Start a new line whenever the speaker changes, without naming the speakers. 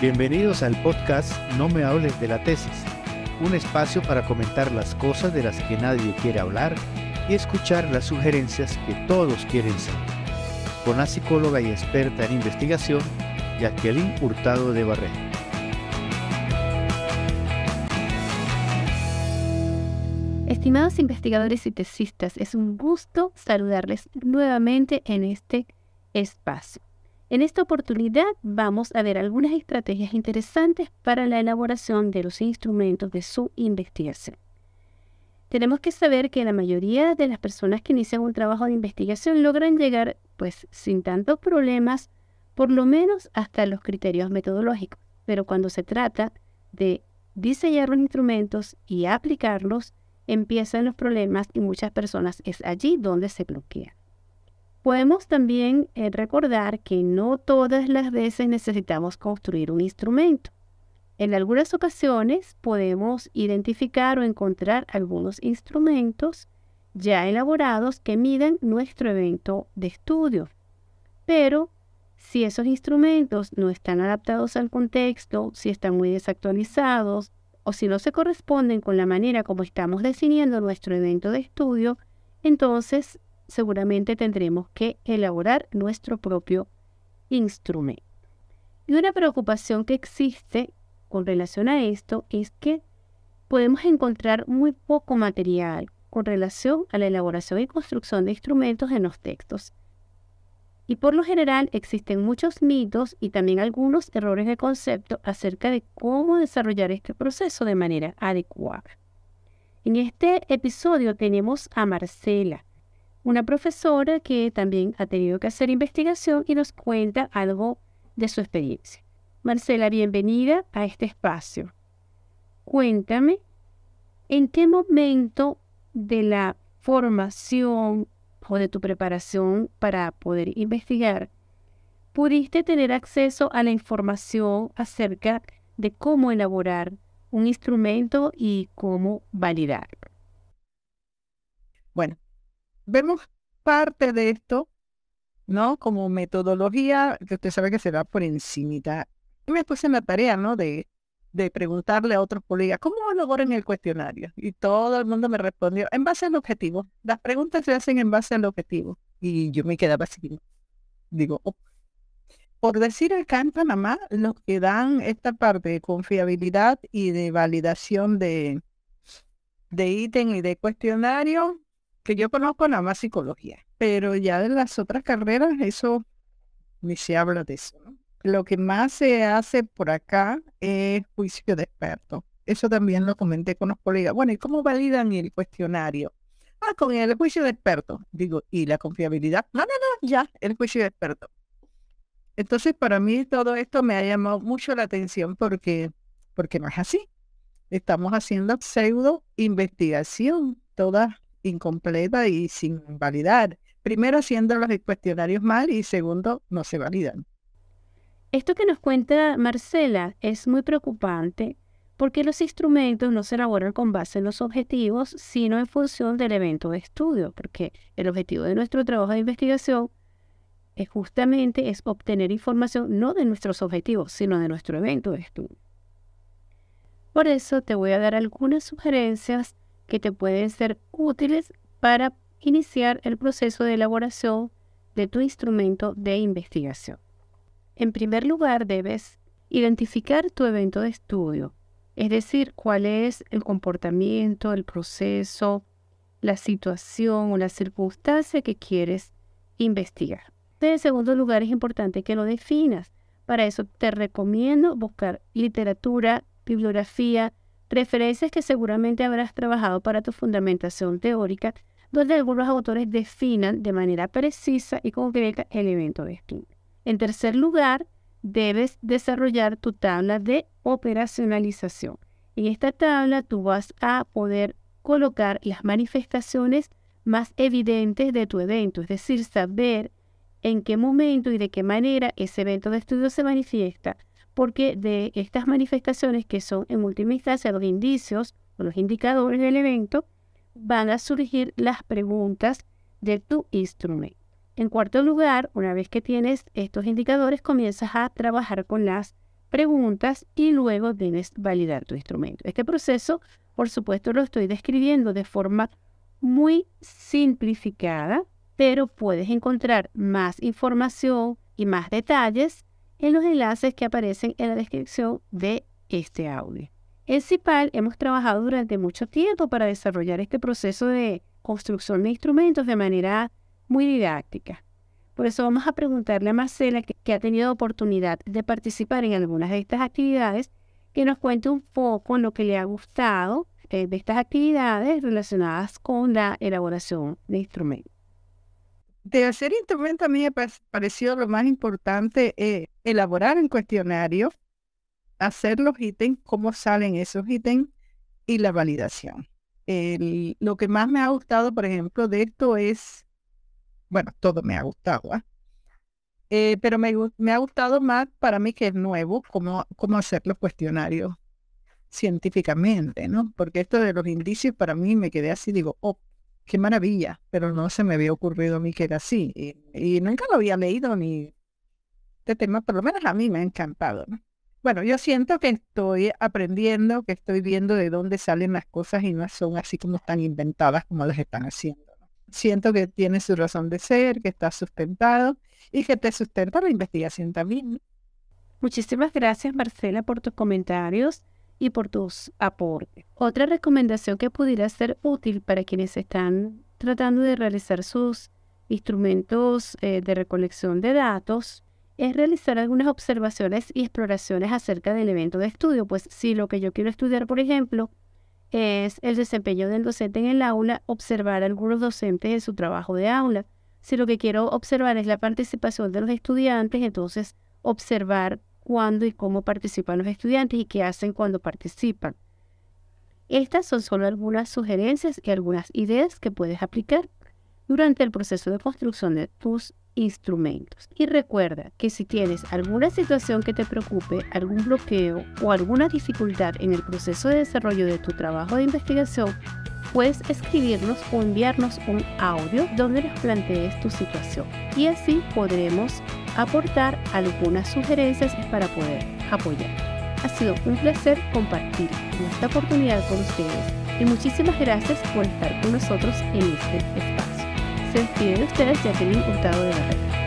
Bienvenidos al podcast No me hables de la tesis, un espacio para comentar las cosas de las que nadie quiere hablar y escuchar las sugerencias que todos quieren saber. Con la psicóloga y experta en investigación, Jacqueline Hurtado de Barrera.
Estimados investigadores y tesistas, es un gusto saludarles nuevamente en este espacio. En esta oportunidad vamos a ver algunas estrategias interesantes para la elaboración de los instrumentos de su investigación. Tenemos que saber que la mayoría de las personas que inician un trabajo de investigación logran llegar, pues, sin tantos problemas, por lo menos hasta los criterios metodológicos. Pero cuando se trata de diseñar los instrumentos y aplicarlos, empiezan los problemas y muchas personas es allí donde se bloquean. Podemos también eh, recordar que no todas las veces necesitamos construir un instrumento. En algunas ocasiones podemos identificar o encontrar algunos instrumentos ya elaborados que miden nuestro evento de estudio. Pero si esos instrumentos no están adaptados al contexto, si están muy desactualizados o si no se corresponden con la manera como estamos definiendo nuestro evento de estudio, entonces seguramente tendremos que elaborar nuestro propio instrumento. Y una preocupación que existe con relación a esto es que podemos encontrar muy poco material con relación a la elaboración y construcción de instrumentos en los textos. Y por lo general existen muchos mitos y también algunos errores de concepto acerca de cómo desarrollar este proceso de manera adecuada. En este episodio tenemos a Marcela, una profesora que también ha tenido que hacer investigación y nos cuenta algo de su experiencia. Marcela, bienvenida a este espacio. Cuéntame, ¿en qué momento de la formación o de tu preparación para poder investigar pudiste tener acceso a la información acerca de cómo elaborar un instrumento y cómo validarlo?
Bueno, vemos parte de esto, ¿no? Como metodología, que usted sabe que se va por encimita. Y me puse en la tarea, ¿no? De, de preguntarle a otros colegas, ¿cómo en el cuestionario? Y todo el mundo me respondió, en base al objetivo. Las preguntas se hacen en base al objetivo. Y yo me quedaba así. Digo, oh". por decir acá en Panamá, los que dan esta parte de confiabilidad y de validación de, de ítem y de cuestionario que yo conozco nada más psicología, pero ya de las otras carreras eso ni se habla de eso. Lo que más se hace por acá es juicio de experto. Eso también lo comenté con los colegas. Bueno, ¿y cómo validan el cuestionario? Ah, con el juicio de experto. Digo, ¿y la confiabilidad? No, no, no, ya, el juicio de experto. Entonces, para mí todo esto me ha llamado mucho la atención porque, porque no es así. Estamos haciendo pseudo investigación, todas incompleta y sin validar. Primero haciendo los cuestionarios mal y segundo no se validan.
Esto que nos cuenta Marcela es muy preocupante porque los instrumentos no se elaboran con base en los objetivos, sino en función del evento de estudio, porque el objetivo de nuestro trabajo de investigación es justamente es obtener información no de nuestros objetivos, sino de nuestro evento de estudio. Por eso te voy a dar algunas sugerencias que te pueden ser útiles para iniciar el proceso de elaboración de tu instrumento de investigación. En primer lugar, debes identificar tu evento de estudio, es decir, cuál es el comportamiento, el proceso, la situación o la circunstancia que quieres investigar. En segundo lugar, es importante que lo definas. Para eso te recomiendo buscar literatura, bibliografía, referencias que seguramente habrás trabajado para tu fundamentación teórica, donde algunos autores definan de manera precisa y concreta el evento de estudio. En tercer lugar, debes desarrollar tu tabla de operacionalización. En esta tabla tú vas a poder colocar las manifestaciones más evidentes de tu evento, es decir, saber en qué momento y de qué manera ese evento de estudio se manifiesta porque de estas manifestaciones que son en última instancia los indicios o los indicadores del evento, van a surgir las preguntas de tu instrumento. En cuarto lugar, una vez que tienes estos indicadores, comienzas a trabajar con las preguntas y luego debes validar tu instrumento. Este proceso, por supuesto, lo estoy describiendo de forma muy simplificada, pero puedes encontrar más información y más detalles en los enlaces que aparecen en la descripción de este audio. En CIPAL hemos trabajado durante mucho tiempo para desarrollar este proceso de construcción de instrumentos de manera muy didáctica. Por eso vamos a preguntarle a Marcela, que, ha tenido oportunidad de participar en algunas de estas actividades, que nos cuente un poco lo que le ha gustado eh, de estas actividades relacionadas con la elaboración de instrumentos.
De hacer instrumentos a mí me pareció lo más importante eh, elaborar un cuestionario, hacer los ítems, cómo salen esos ítems y la validación. lo que más me ha gustado, por ejemplo, de esto es bueno, todo me ha gustado, ¿ah? eh, pero me, ha gustado más para mí que es nuevo, cómo, cómo hacer los cuestionarios científicamente, ¿no? Porque esto de los indicios para mí me quedé así, digo, oh, qué maravilla, pero no se me había ocurrido a mí que era así. Y, nunca lo había leído ni este tema, por lo menos a mí me ha encantado, ¿no? Bueno, yo siento que estoy aprendiendo, que estoy viendo de dónde salen las cosas y no son así como están inventadas como las están haciendo siento que tiene su razón de ser, que está sustentado y que te sustenta la investigación también.
Muchísimas gracias Marcela por tus comentarios y por tus aportes. Otra recomendación que pudiera ser útil para quienes están tratando de realizar sus instrumentos eh, de recolección de datos es realizar algunas observaciones y exploraciones acerca del evento de estudio. Pues si lo que yo quiero estudiar, por ejemplo, es el desempeño del docente en el aula, observar a algunos docentes en su trabajo de aula. Si lo que quiero observar es la participación de los estudiantes, entonces observar cuándo y cómo participan los estudiantes y qué hacen cuando participan. Estas son solo algunas sugerencias y algunas ideas que puedes aplicar durante el proceso de construcción de tus instrumentos. Y recuerda que si tienes alguna situación que te preocupe, algún bloqueo o alguna dificultad en el proceso de desarrollo de tu trabajo de investigación, puedes escribirnos o enviarnos un audio donde nos plantees tu situación. Y así podremos aportar algunas sugerencias para poder apoyar. Ha sido un placer compartir esta oportunidad con ustedes y muchísimas gracias por estar con nosotros en este espacio. Se despide de ustedes Jacqueline Hurtado de la Red.